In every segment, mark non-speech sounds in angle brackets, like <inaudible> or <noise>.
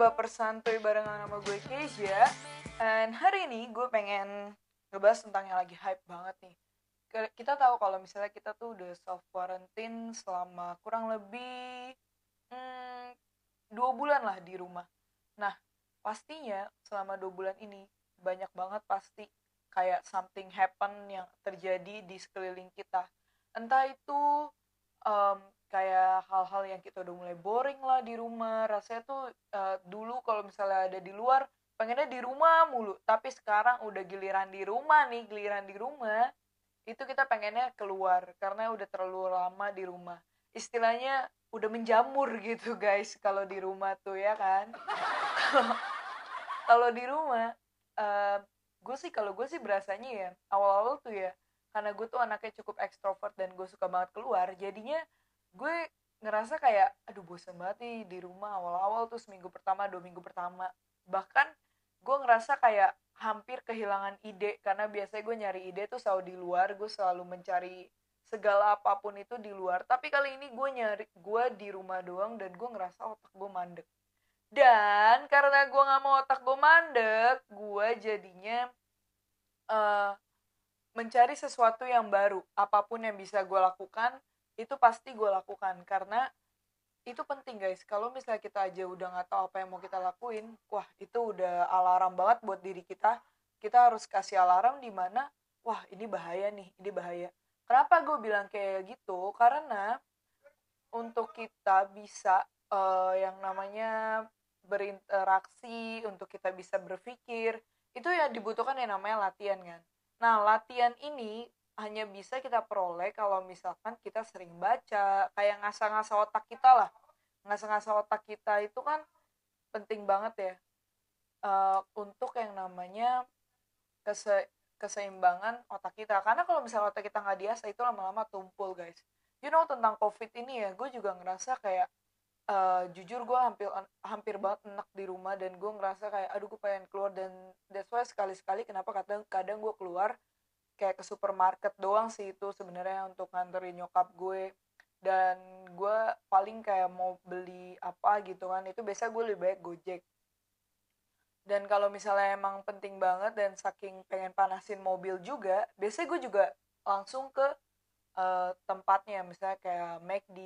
baper santuy barengan sama gue Keisha. And hari ini gue pengen ngebahas tentang yang lagi hype banget nih. Kita tahu kalau misalnya kita tuh udah self quarantine selama kurang lebih hmm, dua bulan lah di rumah. Nah pastinya selama dua bulan ini banyak banget pasti kayak something happen yang terjadi di sekeliling kita. Entah itu em, kayak hal-hal yang kita udah mulai boring lah di rumah. Rasanya tuh eh, dulu kalau misalnya ada di luar pengennya di rumah mulu. Tapi sekarang udah giliran di rumah nih giliran di rumah itu kita pengennya keluar karena udah terlalu lama di rumah. Istilahnya udah menjamur gitu guys kalau di rumah tuh ya kan? <laughs> Kalau di rumah eh, gue sih kalau gue sih berasanya ya awal-awal tuh ya karena gue tuh anaknya cukup ekstrovert dan gue suka banget keluar jadinya gue ngerasa kayak aduh bosan banget nih di rumah awal-awal tuh seminggu pertama dua minggu pertama. Bahkan gue ngerasa kayak hampir kehilangan ide karena biasanya gue nyari ide tuh selalu di luar gue selalu mencari segala apa pun itu di luar. Tapi kali ini gue nyari gue di rumah doang dan gue ngerasa otak gue mandek. Dan karena gue nggak mau otak gue mandek gue jadinya eh mencari sesuatu yang baru apa pun yang bisa gue lakukan itu pasti gue lakukan karena itu penting guys. Kalau misalnya kita aja udah nggak tahu apa yang mau kita lakuin wah itu udah alarm banget buat diri kita. Kita harus kasih alarm di mana wah ini bahaya nih ini bahaya. Kenapa gue bilang kayak gitu? Karena untuk kita bisa eh, yang namanya berinteraksi untuk kita bisa berpikir itu ya dibutuhkan yang namanya latihan kan. Nah latihan ini hanya bisa kita peroleh kalau misalkan kita sering baca. Kayak ngasah-ngasah otak kita lah. Ngasah-ngasah otak kita itu kan penting banget ya. Eh, untuk yang namanya kese keseimbangan otak kita. Karena kalau misalnya otak kita nggak diasah itu lama-lama tumpul guys. You know tentang covid ini ya? Gue juga ngerasa kayak eh, jujur gue hampir hampir banget enak di rumah dan gue ngerasa kayak aduh gue pengen keluar. Dan that's why sekali-sekali kenapa kadang kadang gue keluar kayak ke supermarket doang sih itu sebenarnya untuk nganterin nyokap gue. Dan gue paling kayak mau beli apa gitu kan itu biasa gue lebih baik gojek. Dan kalau misalnya emang penting banget dan saking pengen panasin mobil juga biasanya gue juga langsung ke eh, tempatnya misalnya kayak McD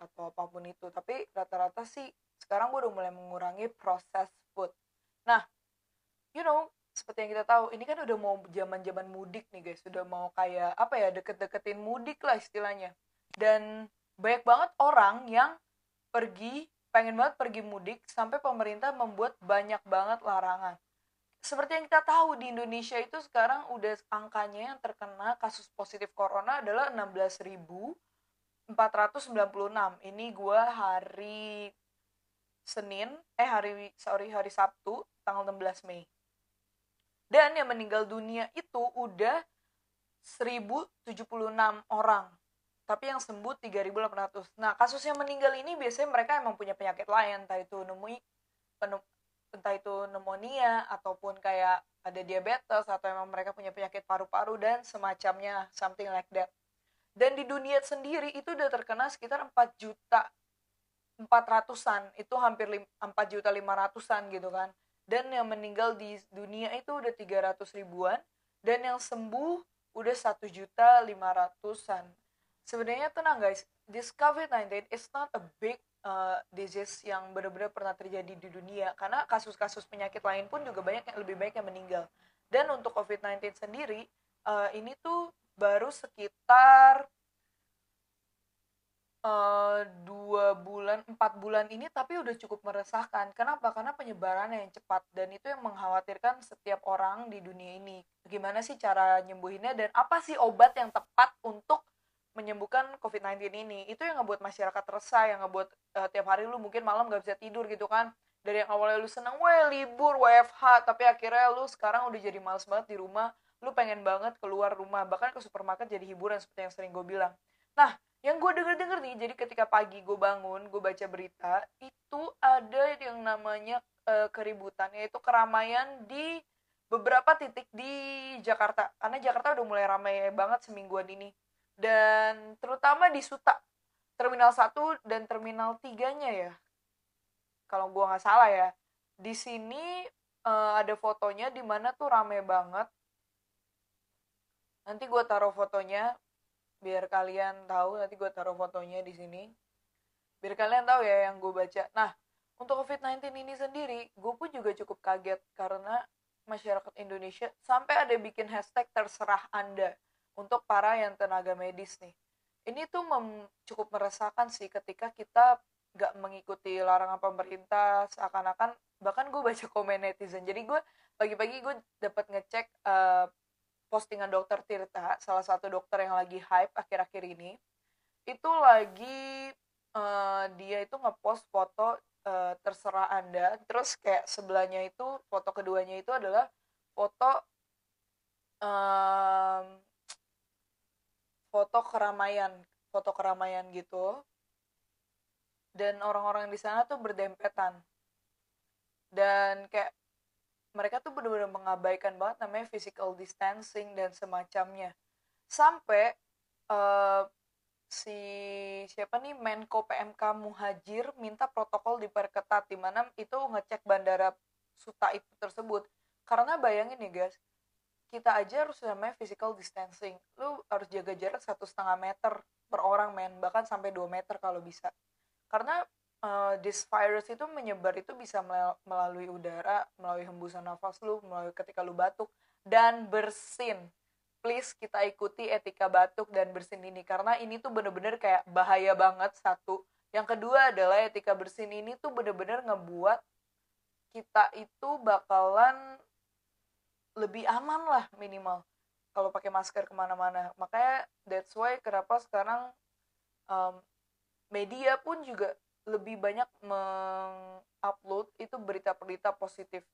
atau apa pun itu. Tapi rata-rata sih sekarang gue udah mulai mengurangi proses food. Nah you know seperti yang kita tahu ini kan udah mau zaman-zaman mudik nih guys. Sudah mau kayak apa ya deket-deketin mudik lah istilahnya. Dan banyak banget orang yang pergi pengen banget pergi mudik sampai pemerintah membuat banyak banget larangan. Seperti yang kita tahu di Indonesia itu sekarang udah angkanya yang terkena kasus positif corona adalah 16.496 ini gua hari Senin eh hari sorry hari Sabtu tanggal 16 Mei dan yang meninggal dunia itu udah 1076 orang. Tapi yang sembuh 3800 nah kasus yang meninggal ini biasanya mereka emang punya penyakit lain. Entah itu nemui entah itu pneumonia ataupun kayak ada diabetes atau emang mereka punya penyakit paru-paru dan semacamnya something like that. Dan di dunia sendiri itu udah terkena sekitar 4 juta 400-an itu hampir lim- 4 juta 500-an gitu kan dan yang meninggal di dunia itu udah 300 ribuan. Dan yang sembuh udah 1 juta 500-an sebenarnya tenang guys this COVID-19 is not a big uh, disease yang benar-benar pernah terjadi di dunia. Karena kasus-kasus penyakit lain pun juga banyak yang lebih banyak yang meninggal. Dan untuk COVID-19 sendiri uh, ini tuh baru sekitar eh, dua bulan empat bulan ini tapi udah cukup meresahkan. Kenapa? Karena penyebarannya yang cepat dan itu yang mengkhawatirkan setiap orang di dunia ini. Gimana sih cara nyembuhinnya dan apa sih obat yang tepat untuk menyembuhkan COVID-19 ini? Itu yang ngebuat masyarakat resah yang ngebuat eh, tiap hari lu mungkin malam gak bisa tidur gitu kan. Dari yang awalnya lu seneng weh libur WFH tapi akhirnya lu sekarang udah jadi males banget di rumah. Lu pengen banget keluar rumah bahkan ke supermarket jadi hiburan seperti yang sering gue bilang. Nah yang gue denger denger nih jadi ketika pagi gue bangun gue baca berita itu ada yang namanya eh, keributan yaitu keramaian di beberapa titik di Jakarta. Karena Jakarta udah mulai ramai banget semingguan ini. Dan terutama di Suta terminal 1 dan terminal 3 nya ya. Kalau gua nggak salah ya. Di sini uh, ada fotonya di mana tuh rame banget. Nanti gue taruh fotonya biar kalian tahu nanti gue taruh fotonya di sini. Biar kalian tahu ya yang gue baca. Nah untuk COVID-19 ini sendiri gue pun juga cukup kaget karena masyarakat Indonesia sampai ada bikin hashtag terserah anda untuk para yang tenaga medis nih. Ini tuh cukup meresahkan sih ketika kita gak mengikuti larangan pemerintah seakan-akan bahkan gue baca komen netizen. Jadi gue pagi-pagi gue dapat ngecek uh, postingan dokter Tirta salah satu dokter yang lagi hype akhir-akhir ini itu lagi uh, dia itu ngepost foto uh, terserah anda. Terus kayak sebelahnya itu foto keduanya itu adalah foto um, foto keramaian foto keramaian gitu. Dan orang-orang di sana tuh berdempetan. Dan kayak mereka tuh benar-benar mengabaikan banget namanya physical distancing dan semacamnya. Sampai uh, si siapa nih Menko PMK Muhajir minta protokol diperketat di mana itu ngecek bandara Suta itu tersebut. Karena bayangin nih guys kita aja harus namanya physical distancing. Lu harus jaga jarak satu setengah meter per orang men. Bahkan sampai 2 meter kalau bisa. Karena uh, this virus itu menyebar itu bisa melalui udara, melalui hembusan nafas lu, melalui ketika lu batuk dan bersin. Please kita ikuti etika batuk dan bersin ini karena ini tuh bener-bener kayak bahaya banget satu. Yang kedua adalah etika bersin ini tuh bener-bener ngebuat kita itu bakalan lebih aman lah minimal kalau pakai masker ke mana-mana. Makanya that's why kenapa sekarang um, media pun juga lebih banyak mengupload itu berita-berita positif.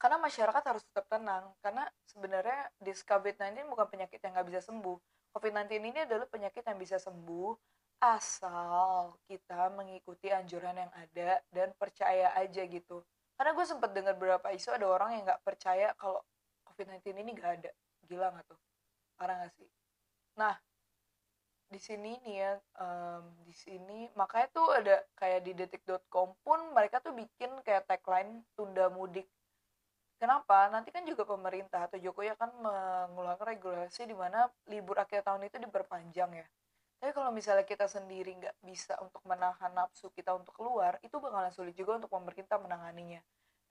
Karena masyarakat harus tetap tenang karena sebenarnya di COVID-19 bukan penyakit yang nggak bisa sembuh. COVID-19 ini adalah penyakit yang bisa sembuh asal kita mengikuti anjuran yang ada dan percaya aja gitu. Karena gue sempat dengar beberapa isu ada orang yang nggak percaya kalau COVID-19 ini nggak ada. Gila nggak tuh? Parah nggak sih? Nah di sini nih ya um, di sini makanya tuh ada kayak di detik.com pun mereka tuh bikin kayak tagline tunda mudik. Kenapa? Nanti kan juga pemerintah atau Jokowi akan mengeluarkan regulasi di mana libur akhir tahun itu diperpanjang ya. Tapi kalau misalnya kita sendiri nggak bisa untuk menahan nafsu kita untuk keluar itu bakalan sulit juga untuk pemerintah menanganinya.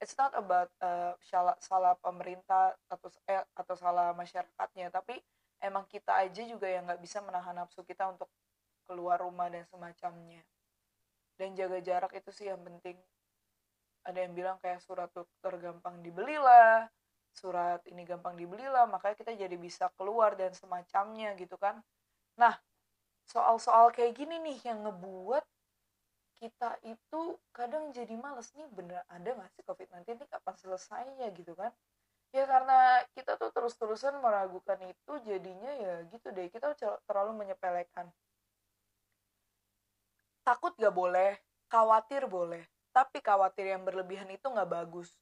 It's not about uh, salah pemerintah atau eh, atau salah masyarakatnya tapi emang kita aja juga yang nggak bisa menahan nafsu kita untuk keluar rumah dan semacamnya. Dan jaga jarak itu sih yang penting. Ada yang bilang kayak surat dokter gampang dibelilah surat ini gampang dibelilah makanya kita jadi bisa keluar dan semacamnya gitu kan. Nah soal-soal kayak gini nih yang ngebuat kita itu kadang jadi males nih bener ada gak sih COVID-19 ini kapan selesainya gitu kan ya karena kita tuh terus-terusan meragukan itu jadinya ya gitu deh kita terlalu menyepelekan. Takut gak boleh khawatir boleh tapi khawatir yang berlebihan itu nggak bagus.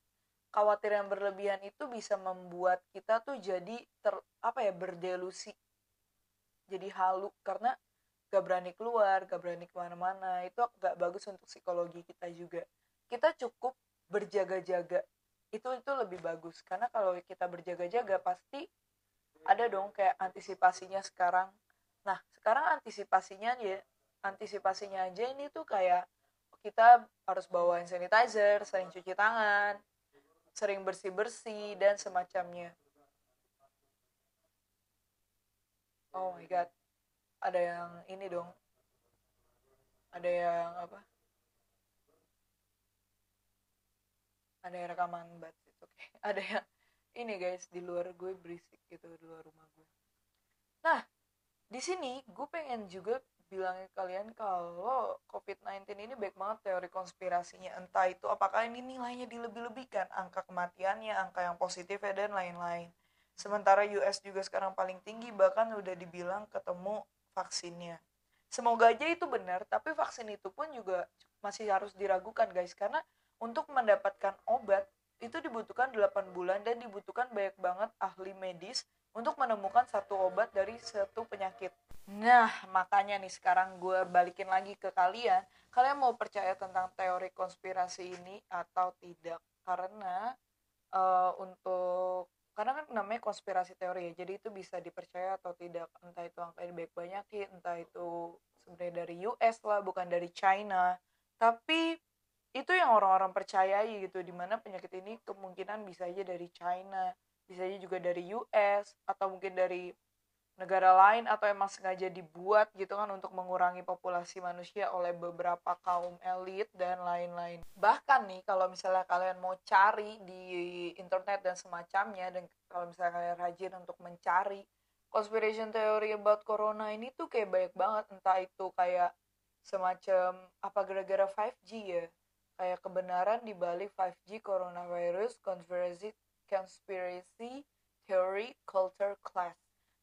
Khawatir yang berlebihan itu bisa membuat kita tuh jadi ter apa ya berdelusi. Jadi halu karena gak berani keluar gak berani ke mana-mana itu gak bagus untuk psikologi kita juga. Kita cukup berjaga-jaga itu itu lebih bagus. Karena kalau kita berjaga-jaga pasti ada dong kayak antisipasinya sekarang. Nah sekarang antisipasinya ya antisipasinya aja ini tuh kayak kita harus bawa hand sanitizer sering cuci tangan sering bersih bersih dan semacamnya. Oh my god. Ada yang ini dong. Ada yang apa ada yang rekaman bat itu ada yang ini guys di luar gue berisik gitu di luar rumah gue. Nah di sini gue pengen juga bilangin kalian kalau COVID-19 ini baik banget teori konspirasinya. Entah itu apakah ini nilainya dilebih-lebihkan angka kematiannya angka yang positif ya dan lain-lain. Sementara US juga sekarang paling tinggi bahkan udah dibilang ketemu vaksinnya. Semoga aja itu benar tapi vaksin itu pun juga masih harus diragukan guys. Karena untuk mendapatkan obat itu dibutuhkan 8 bulan dan dibutuhkan banyak banget ahli medis untuk menemukan satu obat dari satu penyakit. Nah, makanya nih sekarang gue balikin lagi ke kalian. Kalian mau percaya tentang teori konspirasi ini atau tidak? Karena uh, untuk karena kan namanya konspirasi teori ya jadi itu bisa dipercaya atau tidak entah itu angka baik banyakin entah itu sebenarnya dari US lah bukan dari China tapi itu yang orang-orang percayai gitu di mana penyakit ini kemungkinan bisa aja dari China bisa aja juga dari US atau mungkin dari negara lain atau emang sengaja dibuat gitu kan untuk mengurangi populasi manusia oleh beberapa kaum elit dan lain-lain. Bahkan nih kalau misalnya kalian mau cari di internet dan semacamnya dan kalau misalnya kalian rajin untuk mencari conspiration theory about corona ini tuh kayak banyak banget entah itu kayak semacam apa gara-gara 5G ya kayak kebenaran di balik 5G coronavirus conspiracy conspiracy theory culture class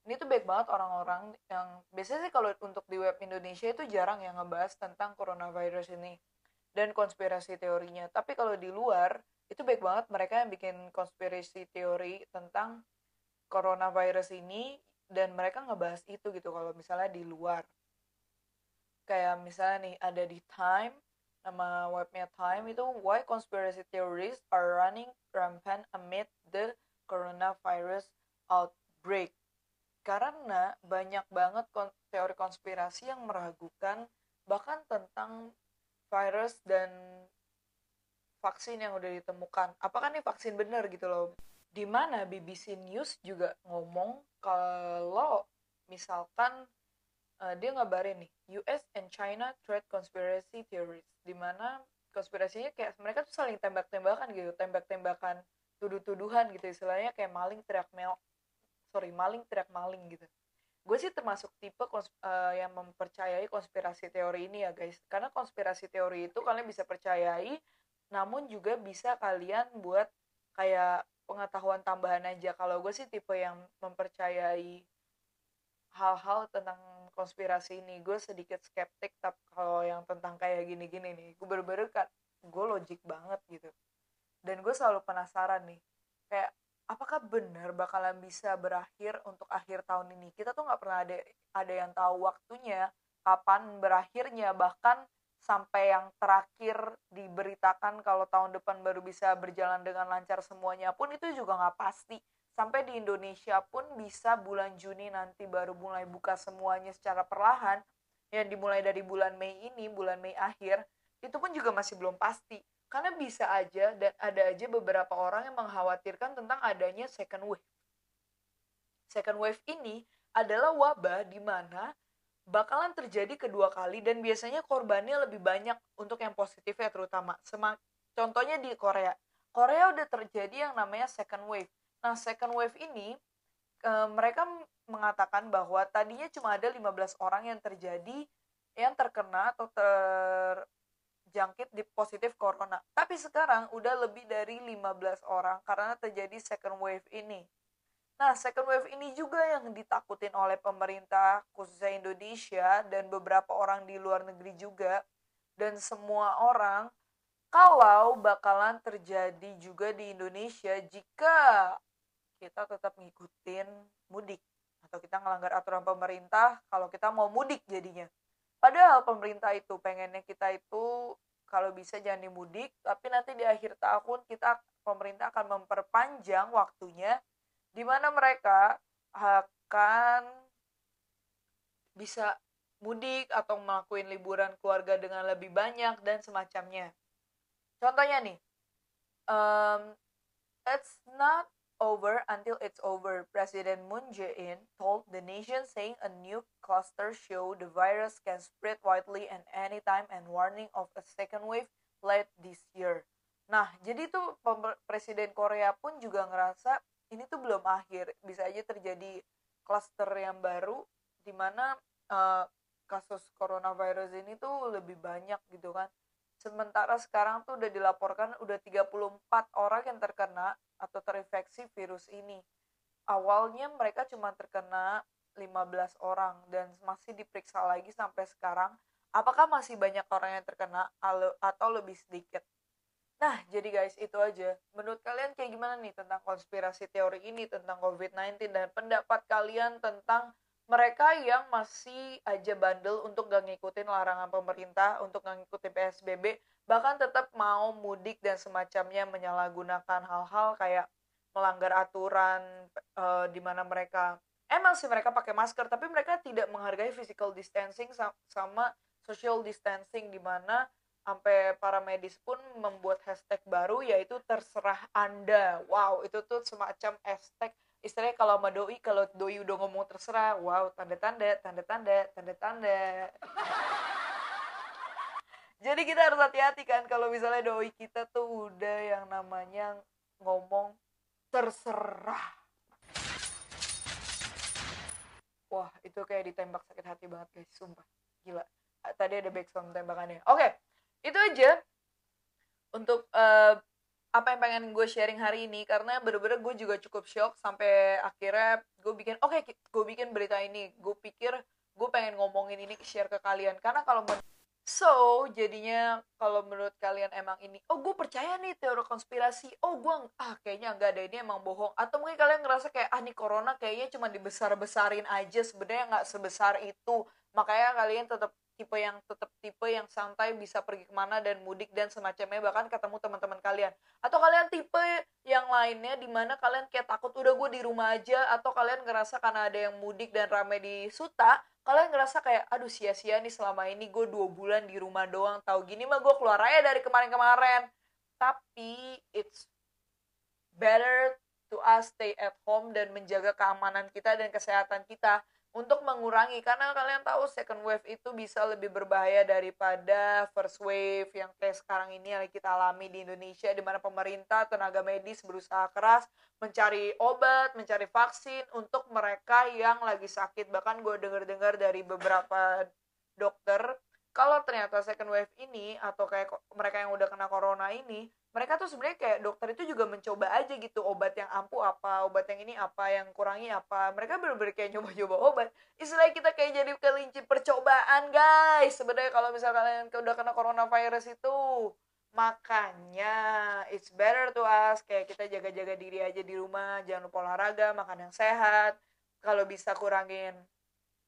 ini tuh baik banget orang-orang yang biasanya sih kalau untuk di web Indonesia itu jarang yang ngebahas tentang coronavirus ini dan konspirasi teorinya. Tapi kalau di luar itu baik banget mereka yang bikin konspirasi teori tentang coronavirus ini dan mereka ngebahas itu gitu kalau misalnya di luar. Kayak misalnya nih ada di Time nama webnya Time itu why conspiracy theories are running rampant amid the coronavirus outbreak karena banyak banget teori konspirasi yang meragukan bahkan tentang virus dan vaksin yang udah ditemukan. Apakah nih vaksin benar gitu loh? Di mana BBC News juga ngomong kalau misalkan uh, dia ngabarin nih US and China trade conspiracy theories. Di mana konspirasinya kayak mereka tuh saling tembak-tembakan gitu, tembak-tembakan tuduh-tuduhan gitu istilahnya kayak maling teriak mel sorry maling teriak maling gitu gue sih termasuk tipe kons uh, yang mempercayai konspirasi teori ini ya guys karena konspirasi teori itu kalian bisa percayai namun juga bisa kalian buat kayak pengetahuan tambahan aja kalau gue sih tipe yang mempercayai hal-hal tentang konspirasi ini gue sedikit skeptik tapi kalau yang tentang kayak gini-gini nih. Gue baru-baru kan gue logik banget gitu. Dan gue selalu penasaran nih kayak apakah benar bakalan bisa berakhir untuk akhir tahun ini? Kita tuh nggak pernah ada ada yang tahu waktunya kapan berakhirnya bahkan sampai yang terakhir diberitakan kalau tahun depan baru bisa berjalan dengan lancar semuanya pun itu juga nggak pasti sampai di Indonesia pun bisa bulan Juni nanti baru mulai buka semuanya secara perlahan yang dimulai dari bulan Mei ini bulan Mei akhir itu pun juga masih belum pasti karena bisa aja dan ada aja beberapa orang yang mengkhawatirkan tentang adanya second wave. Second wave ini adalah wabah di mana bakalan terjadi kedua kali dan biasanya korbannya lebih banyak untuk yang positif ya terutama. Contohnya di Korea. Korea udah terjadi yang namanya second wave. Nah, second wave ini e, mereka mengatakan bahwa tadinya cuma ada 15 orang yang terjadi yang terkena atau ter jangkit di positif corona. Tapi sekarang udah lebih dari 15 orang karena terjadi second wave ini. Nah, second wave ini juga yang ditakutin oleh pemerintah khususnya Indonesia dan beberapa orang di luar negeri juga dan semua orang kalau bakalan terjadi juga di Indonesia jika kita tetap ngikutin mudik atau kita ngelanggar aturan pemerintah kalau kita mau mudik jadinya. Padahal pemerintah itu pengennya kita itu kalau bisa jangan dimudik, tapi nanti di akhir tahun kita pemerintah akan memperpanjang waktunya di mana mereka akan bisa mudik atau melakukan liburan keluarga dengan lebih banyak dan semacamnya. Contohnya nih, um, it's not over until it's over, President Moon Jae-in told the nation saying a new cluster show the virus can spread widely and anytime and warning of a second wave late this year. Nah, jadi tuh Presiden Korea pun juga ngerasa ini tuh belum akhir, bisa aja terjadi cluster yang baru di mana uh, kasus coronavirus ini tuh lebih banyak gitu kan. Sementara sekarang tuh udah dilaporkan udah 34 orang yang terkena atau terinfeksi virus ini. Awalnya mereka cuma terkena 15 orang dan masih diperiksa lagi sampai sekarang. Apakah masih banyak orang yang terkena atau lebih sedikit? Nah, jadi guys, itu aja. Menurut kalian kayak gimana nih tentang konspirasi teori ini, tentang COVID-19, dan pendapat kalian tentang mereka yang masih aja bandel untuk gak ngikutin larangan pemerintah untuk gak ngikutin PSBB bahkan tetap mau mudik dan semacamnya menyalahgunakan hal-hal kayak melanggar aturan uh, di mana mereka emang sih mereka pakai masker tapi mereka tidak menghargai physical distancing sama social distancing di mana sampai para medis pun membuat hashtag baru yaitu terserah anda. Wow itu tuh semacam hashtag istilahnya kalau sama doi kalau doi udah ngomong terserah wow tanda tanda tanda tanda tanda tanda jadi kita harus hati-hati kan kalau misalnya doi kita tuh udah yang namanya ngomong terserah. Wah itu kayak ditembak sakit hati banget guys sumpah. Gila. Tadi ada backsound tembakannya. Oke itu aja untuk uh, apa yang pengen gue sharing hari ini. Karena bener-bener gue juga cukup shock sampai akhirnya gue bikin oke okay, gue bikin berita ini. Gue pikir gue pengen ngomongin ini share ke kalian. Karena kalau so jadinya kalau menurut kalian emang ini oh gue percaya nih teori konspirasi. Oh gue ah kayaknya enggak ada ini emang bohong. Atau mungkin kalian ngerasa kayak ah nih corona kayaknya cuma dibesar besarin aja sebenarnya nggak sebesar itu. Makanya kalian tetap tipe yang tetap tipe yang santai bisa pergi ke mana dan mudik dan semacamnya bahkan ketemu teman-teman kalian. Atau kalian tipe yang lainnya di mana kalian kayak takut udah gue di rumah aja. Atau kalian ngerasa karena ada yang mudik dan rame di Suta kalian ngerasa kayak aduh sia-sia nih selama ini gue dua bulan di rumah doang tahu gini mah gue keluar aja dari kemarin-kemarin. Tapi it's better to us stay at home dan menjaga keamanan kita dan kesehatan kita untuk mengurangi karena kalian tahu second wave itu bisa lebih berbahaya daripada first wave yang kayak sekarang ini yang kita alami di Indonesia di mana pemerintah tenaga medis berusaha keras mencari obat, mencari vaksin untuk mereka yang lagi sakit. Bahkan gue dengar-dengar dari beberapa dokter kalau ternyata second wave ini atau kayak mereka yang udah kena corona ini mereka tuh sebenarnya kayak dokter itu juga mencoba aja gitu obat yang ampuh apa obat yang ini apa yang kurangi apa. Mereka bener-bener kayak nyoba-nyoba obat. Istilahnya kita kayak jadi kelinci percobaan guys. Sebenarnya kalau misalnya kalian udah kena coronavirus itu makanya it's better to us kayak kita jaga-jaga diri aja di rumah. Jangan lupa olahraga makan yang sehat. Kalau bisa kurangin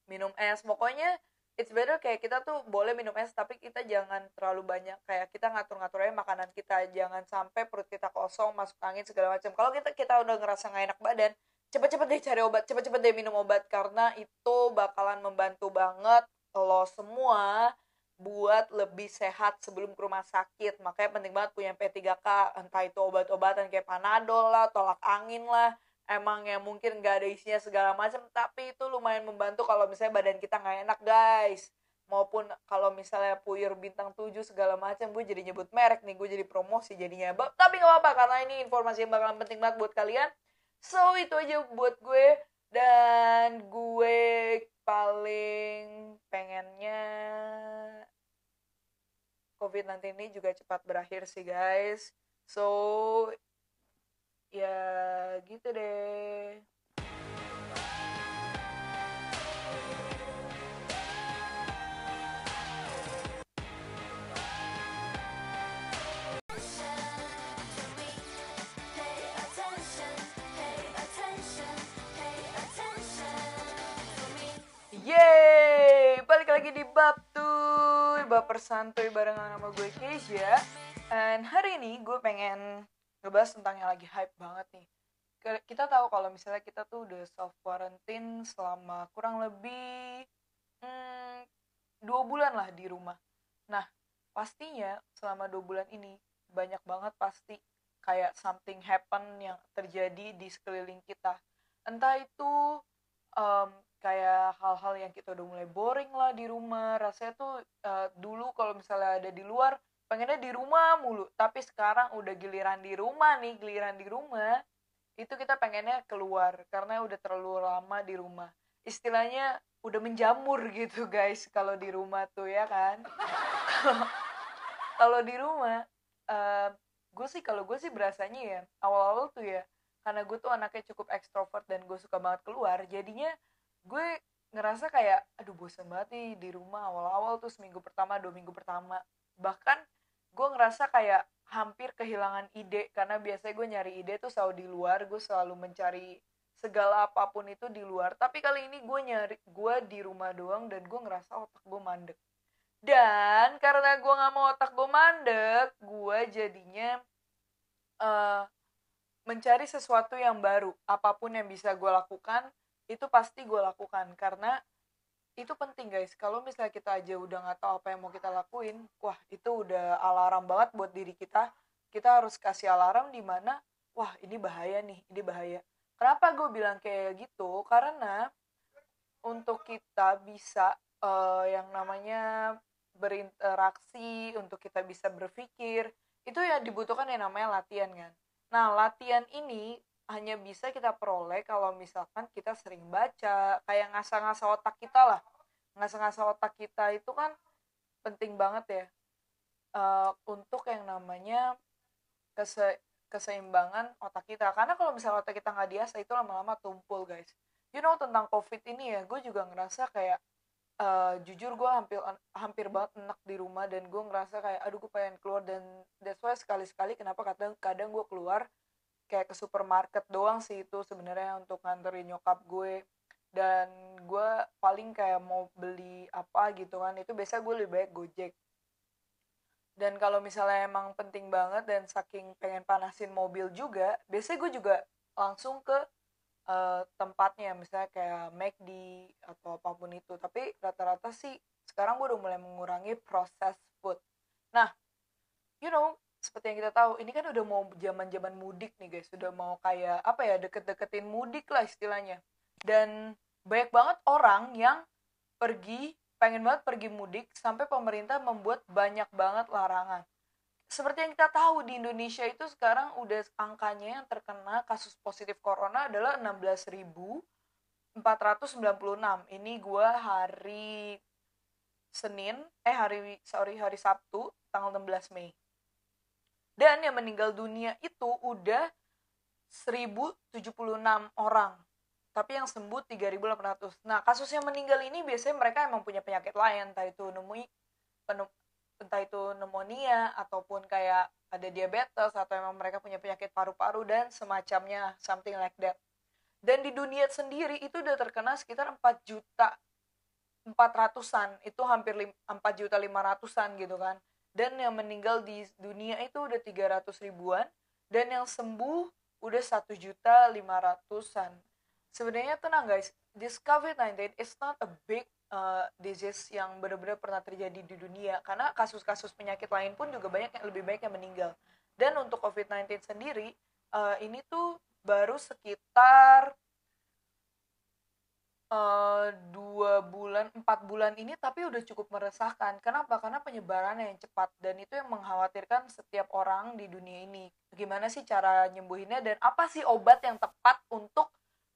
minum es. Pokoknya it's better kayak kita tuh boleh minum es tapi kita jangan terlalu banyak kayak kita ngatur-ngatur aja makanan kita. Jangan sampai perut kita kosong masuk angin segala macam. Kalau kita kita udah ngerasa nggak enak badan cepet-cepet deh cari obat cepet-cepet deh minum obat karena itu bakalan membantu banget lo semua buat lebih sehat sebelum ke rumah sakit. Makanya penting banget punya P3K entah itu obat-obatan kayak panadol lah tolak angin lah emang yang mungkin nggak ada isinya segala macam tapi itu lumayan membantu kalau misalnya badan kita nggak enak guys. Maupun kalau misalnya puyur bintang 7 segala macam gue jadi nyebut merek nih gue jadi promosi jadinya. Tapi nggak apa-apa karena ini informasi yang bakalan penting banget buat kalian. So itu aja buat gue. Dan gue paling pengennya COVID-19 ini juga cepat berakhir sih guys. So ya gitu deh Yeay, balik lagi di bab tuh, bab persantuy barengan sama gue Keisha. And hari ini gue pengen ngebahas tentang yang lagi hype banget nih. Kita tahu kalau misalnya kita tuh udah self quarantine selama kurang lebih hmm, dua bulan lah di rumah. Nah pastinya selama dua bulan ini banyak banget pasti kayak something happen yang terjadi di sekeliling kita. Entah itu um, kayak hal-hal yang kita udah mulai boring lah di rumah. Rasanya tuh uh, dulu kalau misalnya ada di luar pengennya di rumah mulu. Tapi sekarang udah giliran di rumah nih giliran di rumah itu kita pengennya keluar karena udah terlalu lama di rumah. Istilahnya udah menjamur gitu guys kalau di rumah tuh ya kan? Kalau di rumah uh, gue sih kalau gue sih berasanya ya awal-awal tuh ya karena gue tuh anaknya cukup ekstrovert dan gue suka banget keluar jadinya gue ngerasa kayak aduh bosan banget di rumah. Awal-awal tuh seminggu pertama dua minggu pertama. Bahkan gue ngerasa kayak hampir kehilangan ide karena biasanya gue nyari ide tuh selalu di luar gue selalu mencari segala apa pun itu di luar. Tapi kali ini gue nyari gue di rumah doang dan gue ngerasa otak gue mandek. Dan karena gue nggak mau otak gue mandek gue jadinya uh, mencari sesuatu yang baru. Apa pun yang bisa gue lakukan itu pasti gue lakukan. Karena itu penting guys. Kalau misalnya kita aja udah nggak tahu apa yang mau kita lakuin wah itu udah alarm banget buat diri kita. Kita harus kasih alarm di mana wah ini bahaya nih ini bahaya. Kenapa gue bilang kayak gitu? Karena untuk kita bisa uh, yang namanya berinteraksi untuk kita bisa berpikir itu ya dibutuhkan yang namanya latihan kan? Nah latihan ini hanya bisa kita peroleh kalau misalkan kita sering baca kayak ngasah-ngasah otak kita lah. Ngasah-ngasah otak kita itu kan penting banget ya. Uh, untuk yang namanya kese keseimbangan otak kita. Karena kalau misalnya otak kita nggak diasah itu lama-lama tumpul guys. You know tentang covid ini ya gue juga ngerasa kayak uh, jujur gue hampir hampir banget enak di rumah dan gue ngerasa kayak aduh gue pengen keluar. Dan that's why sekali-sekali kenapa kadang kadang gue keluar kayak ke supermarket doang sih itu sebenarnya untuk nganterin nyokap gue. Dan gue paling kayak mau beli apa gitu kan itu biasa gue lebih baik gojek. Dan kalau misalnya emang penting banget dan saking pengen panasin mobil juga biasanya gue juga langsung ke uh, tempatnya misalnya kayak McD atau apa pun itu. Tapi rata-rata sih sekarang gue udah mulai mengurangi proses food. Nah you know seperti yang kita tahu ini kan udah mau zaman zaman mudik nih guys. Sudah mau kayak apa ya deket-deketin mudik lah istilahnya. Dan banyak banget orang yang pergi pengen banget pergi mudik sampai pemerintah membuat banyak banget larangan. Seperti yang kita tahu di Indonesia itu sekarang udah angkanya yang terkena kasus positif corona adalah 16.496 ini gue hari Senin eh hari sorry hari Sabtu tanggal 16 Mei dan yang meninggal dunia itu udah 1076 orang. Tapi yang sembuh 3800 nah kasus yang meninggal ini biasanya mereka emang punya penyakit lain. Entah itu nemui entah itu pneumonia ataupun kayak ada diabetes atau emang mereka punya penyakit paru-paru dan semacamnya something like that. Dan di dunia sendiri itu udah terkena sekitar 4 juta 400-an itu hampir 4 juta 500-an gitu kan dan yang meninggal di dunia itu udah 300 ribuan. Dan yang sembuh udah satu juta lima ratusan. Sebenarnya tenang guys this COVID-19 is not a big uh, disease yang benar-benar pernah terjadi di dunia. Karena kasus-kasus penyakit lain pun juga banyak yang lebih baik yang meninggal. Dan untuk COVID-19 sendiri uh, ini tuh baru sekitar uh, dua bulan empat bulan ini tapi udah cukup meresahkan. Kenapa? Karena penyebarannya yang cepat dan itu yang mengkhawatirkan setiap orang di dunia ini. Gimana sih cara nyembuhinnya dan apa sih obat yang tepat untuk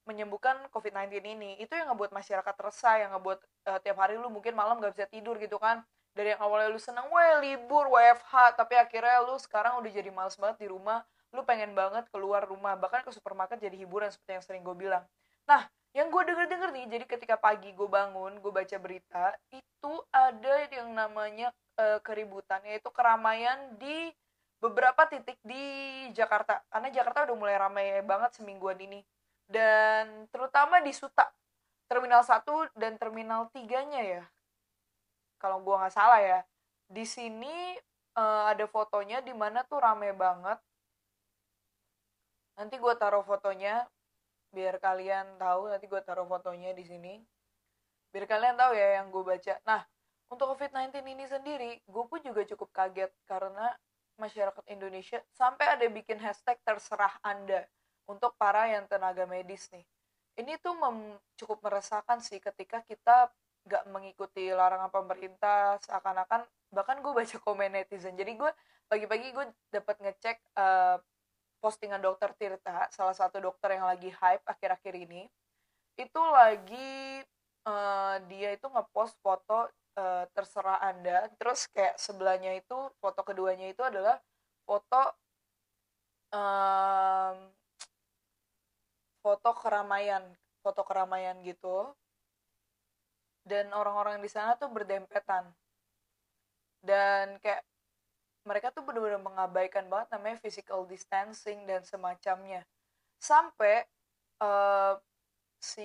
menyembuhkan COVID-19 ini? Itu yang ngebuat masyarakat resah yang ngebuat uh, tiap hari lu mungkin malam gak bisa tidur gitu kan. Dari yang awalnya lu seneng wah libur WFH tapi akhirnya lu sekarang udah jadi males banget di rumah. Lu pengen banget keluar rumah bahkan ke supermarket jadi hiburan seperti yang sering gue bilang. Nah yang gue denger denger nih jadi ketika pagi gue bangun gue baca berita itu ada yang namanya e, keributan yaitu keramaian di beberapa titik di Jakarta. Karena Jakarta udah mulai ramai banget semingguan ini. Dan terutama di Suta. Terminal 1 dan terminal 3 nya ya. Kalau gue nggak salah ya. Di sini e, ada fotonya di mana tuh rame banget. Nanti gue taruh fotonya biar kalian tahu nanti gue taruh fotonya di sini. Biar kalian tahu ya yang gue baca. Nah untuk COVID-19 ini sendiri gue pun juga cukup kaget karena masyarakat Indonesia sampai ada bikin hashtag terserah anda untuk para yang tenaga medis nih. Ini tuh cukup meresahkan sih ketika kita nggak mengikuti larangan pemerintah seakan-akan bahkan gue baca komen netizen. Jadi gue pagi-pagi gue dapat ngecek uh, postingan dokter Tirta salah satu dokter yang lagi hype akhir-akhir ini itu lagi uh, dia itu ngepost foto uh, terserah anda. Terus kayak sebelahnya itu foto keduanya itu adalah foto um, foto keramaian foto keramaian gitu. Dan orang-orang di sana tuh berdempetan. Dan kayak mereka tuh benar-benar mengabaikan banget namanya physical distancing dan semacamnya. Sampai uh, si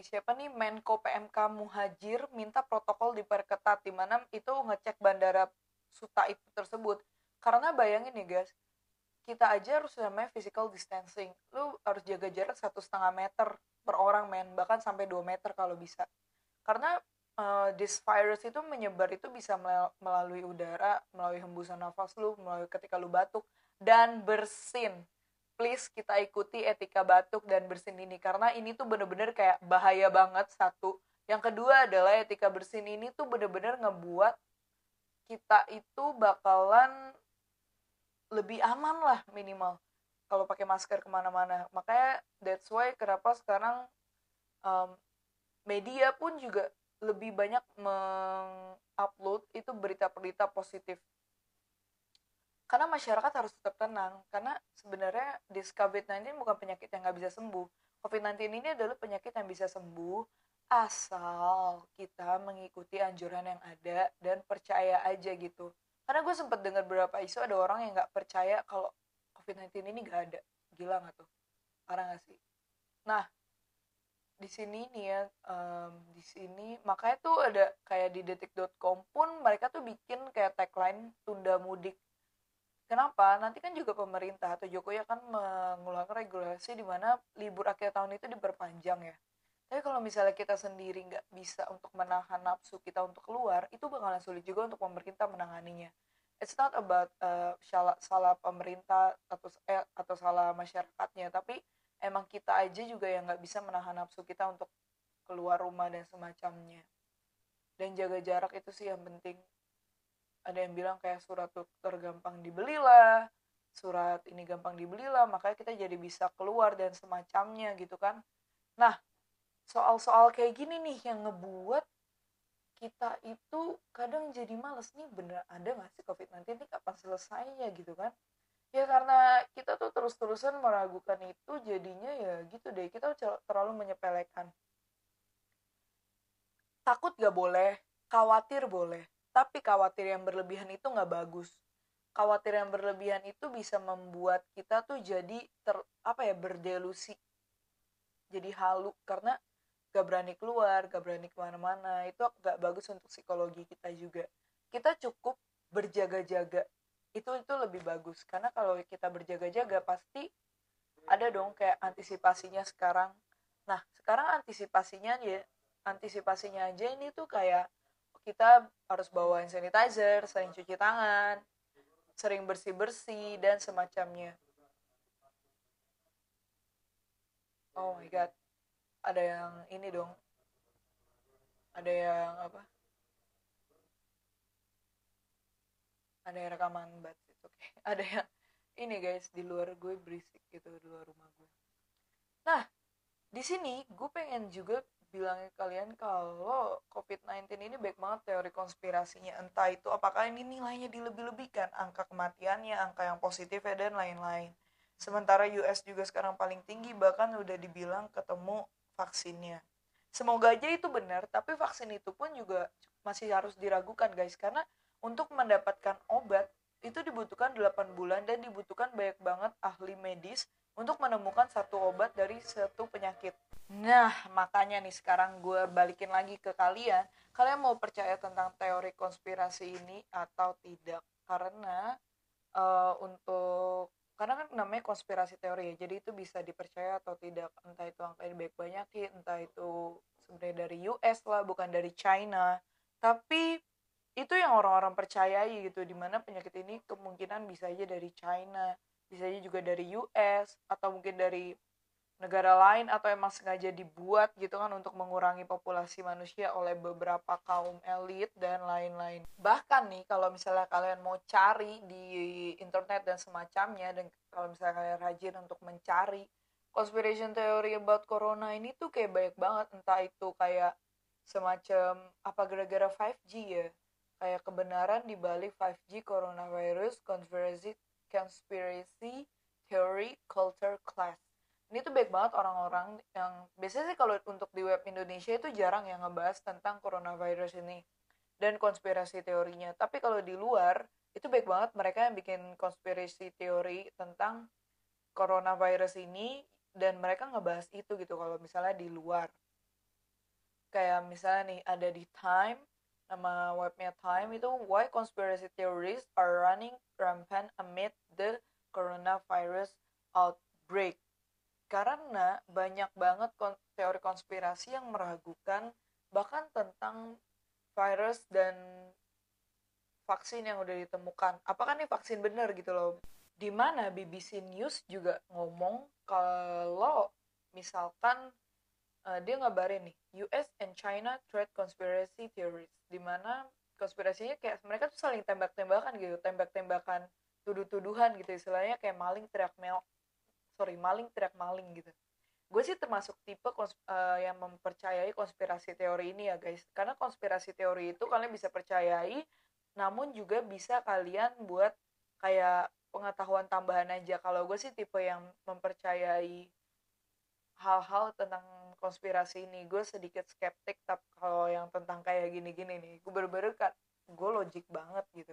siapa nih Menko PMK Muhajir minta protokol diperketat di mana itu ngecek bandara Suta itu tersebut. Karena bayangin nih guys kita aja harus namanya physical distancing. Lu harus jaga jarak satu setengah meter per orang men. Bahkan sampai 2 meter kalau bisa. Karena uh, this virus itu menyebar itu bisa melalui udara melalui hembusan nafas lu melalui ketika lu batuk dan bersin. Please kita ikuti etika batuk dan bersin ini karena ini tuh bener-bener kayak bahaya banget satu. Yang kedua adalah etika bersin ini tuh bener-bener ngebuat kita itu bakalan lebih aman lah minimal kalau pakai masker ke mana-mana. Makanya that's why kenapa sekarang um, media pun juga lebih banyak mengupload itu berita-berita positif. Karena masyarakat harus tetap tenang karena sebenarnya this COVID-19 bukan penyakit yang nggak bisa sembuh. COVID-19 ini adalah penyakit yang bisa sembuh asal kita mengikuti anjuran yang ada dan percaya aja gitu. Karena gue sempat dengar beberapa isu ada orang yang nggak percaya kalau COVID-19 ini nggak ada. Gila nggak tuh? Parah nggak sih? Nah di sini nih ya um, di sini makanya tuh ada kayak di detik.com pun mereka tuh bikin kayak tagline tunda mudik Kenapa? Nanti kan juga pemerintah atau Jokowi akan mengeluarkan regulasi di mana libur akhir tahun itu diperpanjang ya. Tapi kalau misalnya kita sendiri nggak bisa untuk menahan nafsu kita untuk keluar, itu bakalan sulit juga untuk pemerintah menanganinya. It's not about uh, salah, salah pemerintah atau eh, atau salah masyarakatnya, tapi emang kita aja juga yang nggak bisa menahan nafsu kita untuk keluar rumah dan semacamnya. Dan jaga jarak itu sih yang penting. Ada yang bilang kayak surat dokter gampang dibeli lah surat ini gampang dibeli lah makanya kita jadi bisa keluar dan semacamnya gitu kan. Nah soal-soal kayak gini nih yang ngebuat kita itu kadang jadi males nih bener ada gak sih COVID-19 ini kapan selesainya gitu kan ya karena kita tuh terus-terusan meragukan itu jadinya ya gitu deh kita terlalu menyepelekan. Takut gak boleh khawatir boleh tapi khawatir yang berlebihan itu nggak bagus. Khawatir yang berlebihan itu bisa membuat kita tuh jadi ter apa ya berdelusi. Jadi halu karena gak berani keluar gak berani ke mana-mana itu gak bagus untuk psikologi kita juga. Kita cukup berjaga-jaga itu itu lebih bagus karena kalau kita berjaga-jaga pasti ada dong kayak antisipasinya sekarang nah sekarang antisipasinya ya antisipasinya aja ini tuh kayak kita harus bawa hand sanitizer, sering cuci tangan, sering bersih-bersih, dan semacamnya. Oh my god, ada yang ini dong. Ada yang apa? Ada yang rekaman but it's okay. Ada yang ini guys di luar gue berisik gitu di luar rumah gue. Nah, di sini gue pengen juga bilangnya kalian kalau COVID-19 ini baik banget teori konspirasinya entah itu apakah ini nilainya dilebih-lebihkan angka kematiannya angka yang positif dan lain-lain sementara US juga sekarang paling tinggi bahkan udah dibilang ketemu vaksinnya semoga aja itu benar tapi vaksin itu pun juga masih harus diragukan guys karena untuk mendapatkan obat itu dibutuhkan 8 bulan dan dibutuhkan banyak banget ahli medis untuk menemukan satu obat dari satu penyakit. Nah, makanya nih sekarang gue balikin lagi ke kalian. Kalian mau percaya tentang teori konspirasi ini atau tidak? Karena uh, untuk karena kan namanya konspirasi teori ya, jadi itu bisa dipercaya atau tidak. Entah itu angka ini baik banyakin, entah itu sebenarnya dari US lah, bukan dari China. Tapi itu yang orang-orang percayai gitu, di mana penyakit ini kemungkinan bisa aja dari China bisa juga dari US atau mungkin dari negara lain atau emang sengaja dibuat gitu kan untuk mengurangi populasi manusia oleh beberapa kaum elit dan lain-lain. Bahkan nih kalau misalnya kalian mau cari di internet dan semacamnya dan kalau misalnya kalian rajin untuk mencari conspiration theory about corona ini tuh kayak banyak banget entah itu kayak semacam apa gara-gara 5G ya kayak kebenaran di balik 5G coronavirus conspiracy conspiracy theory culture class ini tuh baik banget orang-orang yang biasanya sih kalau untuk di web Indonesia itu jarang yang ngebahas tentang coronavirus ini dan konspirasi teorinya. Tapi kalau di luar itu baik banget mereka yang bikin konspirasi teori tentang coronavirus ini dan mereka ngebahas itu gitu kalau misalnya di luar. Kayak misalnya nih ada di Time nama webnya Time itu why conspiracy theories are running rampant amid the coronavirus outbreak? Karena banyak banget teori konspirasi yang meragukan bahkan tentang virus dan vaksin yang udah ditemukan. Apakah nih vaksin bener gitu loh? Di mana BBC News juga ngomong kalau misalkan uh, dia ngabarin nih US and China trade conspiracy theories di mana konspirasinya kayak mereka tuh saling tembak-tembakan gitu tembak-tembakan tuduh-tuduhan gitu istilahnya kayak maling teriak mel sorry maling teriak maling gitu. Gue sih termasuk tipe uh, yang mempercayai konspirasi teori ini ya guys. Karena konspirasi teori itu kalian bisa percayai namun juga bisa kalian buat kayak pengetahuan tambahan aja. Kalau gue sih tipe yang mempercayai hal-hal tentang konspirasi ini gue sedikit skeptik tapi kalau yang tentang kayak gini-gini nih. Gue bener-bener kan gue logik banget gitu.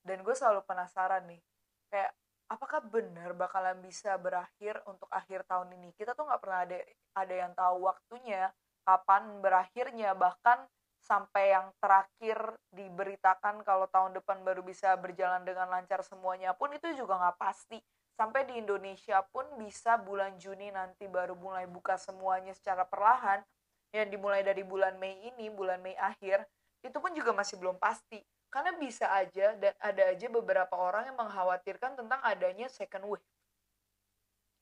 Dan gue selalu penasaran nih kayak apakah benar bakalan bisa berakhir untuk akhir tahun ini? Kita tuh nggak pernah ada ada yang tahu waktunya kapan berakhirnya bahkan sampai yang terakhir diberitakan kalau tahun depan baru bisa berjalan dengan lancar semuanya pun itu juga nggak pasti sampai di Indonesia pun bisa bulan Juni nanti baru mulai buka semuanya secara perlahan yang dimulai dari bulan Mei ini bulan Mei akhir itu pun juga masih belum pasti. Karena bisa aja dan ada aja beberapa orang yang mengkhawatirkan tentang adanya second wave.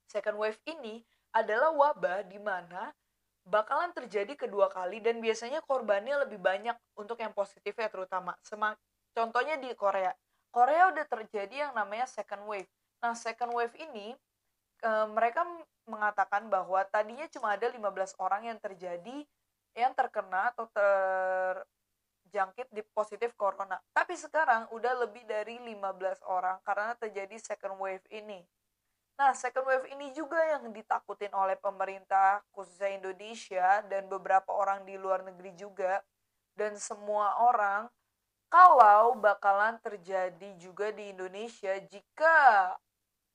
Second wave ini adalah wabah di mana bakalan terjadi kedua kali dan biasanya korbannya lebih banyak untuk yang positif ya terutama contohnya di Korea. Korea udah terjadi yang namanya second wave Nah, second wave ini e, mereka mengatakan bahwa tadinya cuma ada 15 orang yang terjadi yang terkena atau terjangkit di positif corona. Tapi sekarang udah lebih dari 15 orang karena terjadi second wave ini. Nah, second wave ini juga yang ditakutin oleh pemerintah khususnya Indonesia dan beberapa orang di luar negeri juga dan semua orang kalau bakalan terjadi juga di Indonesia jika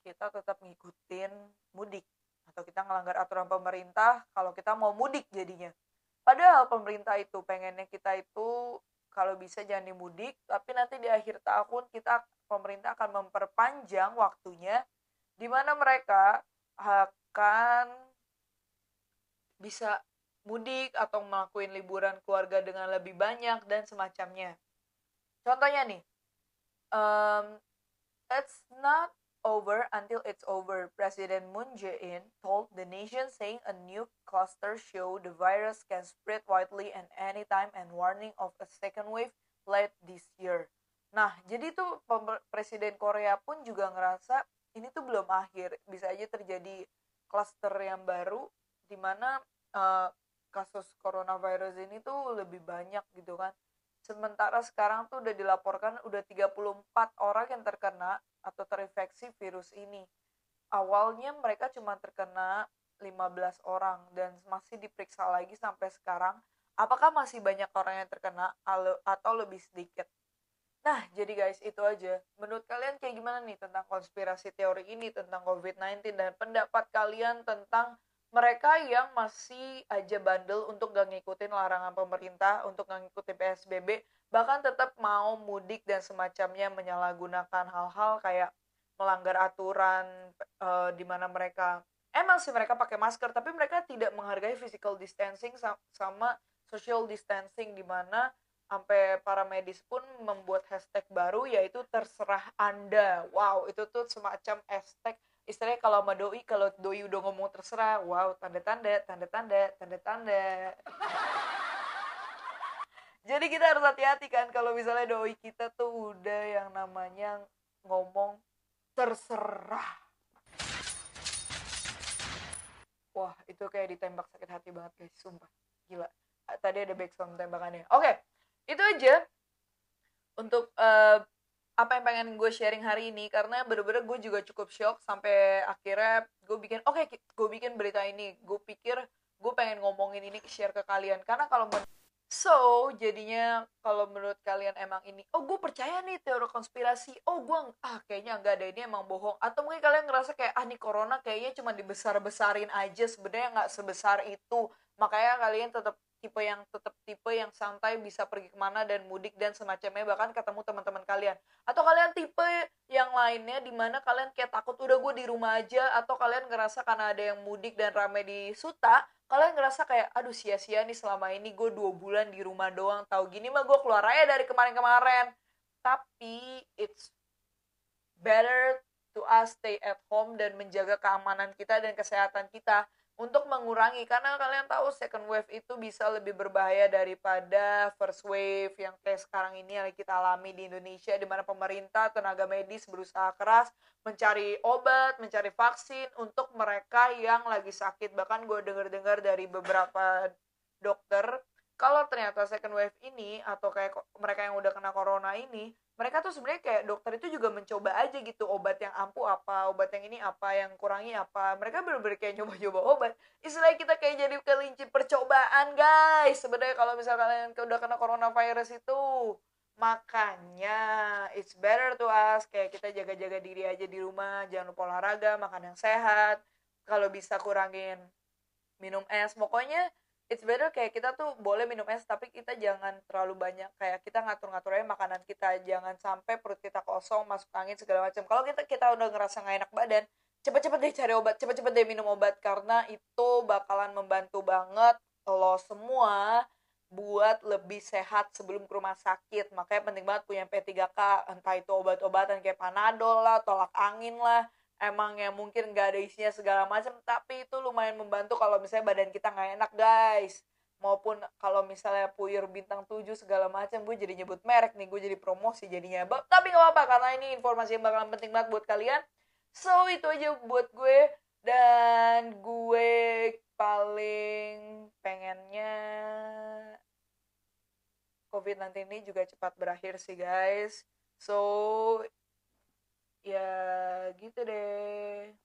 kita tetap ngikutin mudik. Atau kita ngelanggar aturan pemerintah kalau kita mau mudik jadinya. Padahal pemerintah itu pengennya kita itu kalau bisa jangan dimudik tapi nanti di akhir tahun kita pemerintah akan memperpanjang waktunya di mana mereka akan bisa mudik atau melakukan liburan keluarga dengan lebih banyak dan semacamnya. Contohnya nih um, it's not over until it's over, President Moon Jae-in told the nation saying a new cluster show the virus can spread widely and anytime and warning of a second wave late this year. Nah, jadi tuh Presiden Korea pun juga ngerasa ini tuh belum akhir, bisa aja terjadi cluster yang baru di mana uh, kasus coronavirus ini tuh lebih banyak gitu kan. Sementara sekarang tuh udah dilaporkan udah 34 orang yang terkena atau terinfeksi virus ini. Awalnya mereka cuma terkena 15 orang dan masih diperiksa lagi sampai sekarang apakah masih banyak orang yang terkena atau lebih sedikit. Nah, jadi guys, itu aja. Menurut kalian kayak gimana nih tentang konspirasi teori ini, tentang COVID-19, dan pendapat kalian tentang mereka yang masih aja bandel untuk gak ngikutin larangan pemerintah untuk gak ngikutin PSBB bahkan tetap mau mudik dan semacamnya menyalahgunakan hal-hal kayak melanggar aturan e, di mana mereka emang sih mereka pakai masker tapi mereka tidak menghargai physical distancing sama social distancing di mana sampai para medis pun membuat hashtag baru yaitu terserah anda. Wow itu tuh semacam hashtag istilahnya kalau sama doi kalau doi udah ngomong terserah wow tanda tanda tanda tanda tanda tanda <laughs> jadi kita harus hati-hati kan kalau misalnya doi kita tuh udah yang namanya ngomong terserah. Wah itu kayak ditembak sakit hati banget guys sumpah. Gila. Tadi ada backsound tembakannya. Oke itu aja untuk uh, apa yang pengen gue sharing hari ini karena bener-bener gue juga cukup shock sampai akhirnya gue bikin oke okay, gue bikin berita ini. Gue pikir gue pengen ngomongin ini share ke kalian. Karena kalau So, jadinya kalau menurut kalian emang ini, oh gue percaya nih teori konspirasi, oh gue ah kayaknya enggak ada ini emang bohong, atau mungkin kalian ngerasa kayak ah nih corona kayaknya cuma dibesar-besarin aja, sebenarnya nggak sebesar itu, makanya kalian tetap tipe yang tetap tipe yang santai bisa pergi ke mana dan mudik dan semacamnya bahkan ketemu teman-teman kalian. Atau kalian tipe yang lainnya di mana kalian kayak takut udah gue di rumah aja atau kalian ngerasa karena ada yang mudik dan rame di Suta kalian ngerasa kayak aduh sia-sia nih selama ini gue dua bulan di rumah doang tahu gini mah gue keluar aja dari kemarin-kemarin. Tapi it's better to us stay at home dan menjaga keamanan kita dan kesehatan kita untuk mengurangi karena kalian tahu second wave itu bisa lebih berbahaya daripada first wave yang kayak sekarang ini yang kita alami di Indonesia di mana pemerintah tenaga medis berusaha keras mencari obat, mencari vaksin untuk mereka yang lagi sakit. Bahkan gue dengar-dengar dari beberapa dokter kalau ternyata second wave ini atau kayak mereka yang udah kena corona ini mereka tuh sebenarnya kayak dokter itu juga mencoba aja gitu obat yang ampuh apa obat yang ini apa yang kurangi apa. Mereka bener-bener kayak nyoba-nyoba obat. Istilahnya kita kayak jadi kelinci percobaan guys. Sebenarnya kalau misal kalian udah kena coronavirus itu makanya it's better to us kayak kita jaga-jaga diri aja di rumah. Jangan lupa olahraga makan yang sehat. Kalau bisa kurangin minum es. Pokoknya it's better kayak kita tuh boleh minum es tapi kita jangan terlalu banyak kayak kita ngatur-ngatur aja makanan kita. Jangan sampai perut kita kosong masuk angin segala macam. Kalau kita kita udah ngerasa nggak enak badan cepet-cepet deh cari obat cepet-cepet deh minum obat karena itu bakalan membantu banget lo semua buat lebih sehat sebelum ke rumah sakit. Makanya penting banget punya P3K entah itu obat-obatan kayak panadol lah tolak angin lah emang yang mungkin nggak ada isinya segala macam tapi itu lumayan membantu kalau misalnya badan kita nggak enak guys. Maupun kalau misalnya puyer bintang 7 segala macam gue jadi nyebut merek nih gue jadi promosi jadinya. Tapi nggak apa-apa karena ini informasi yang bakalan penting banget buat kalian. So itu aja buat gue. Dan gue paling pengennya COVID-19 ini juga cepat berakhir sih guys. So ya gitu deh.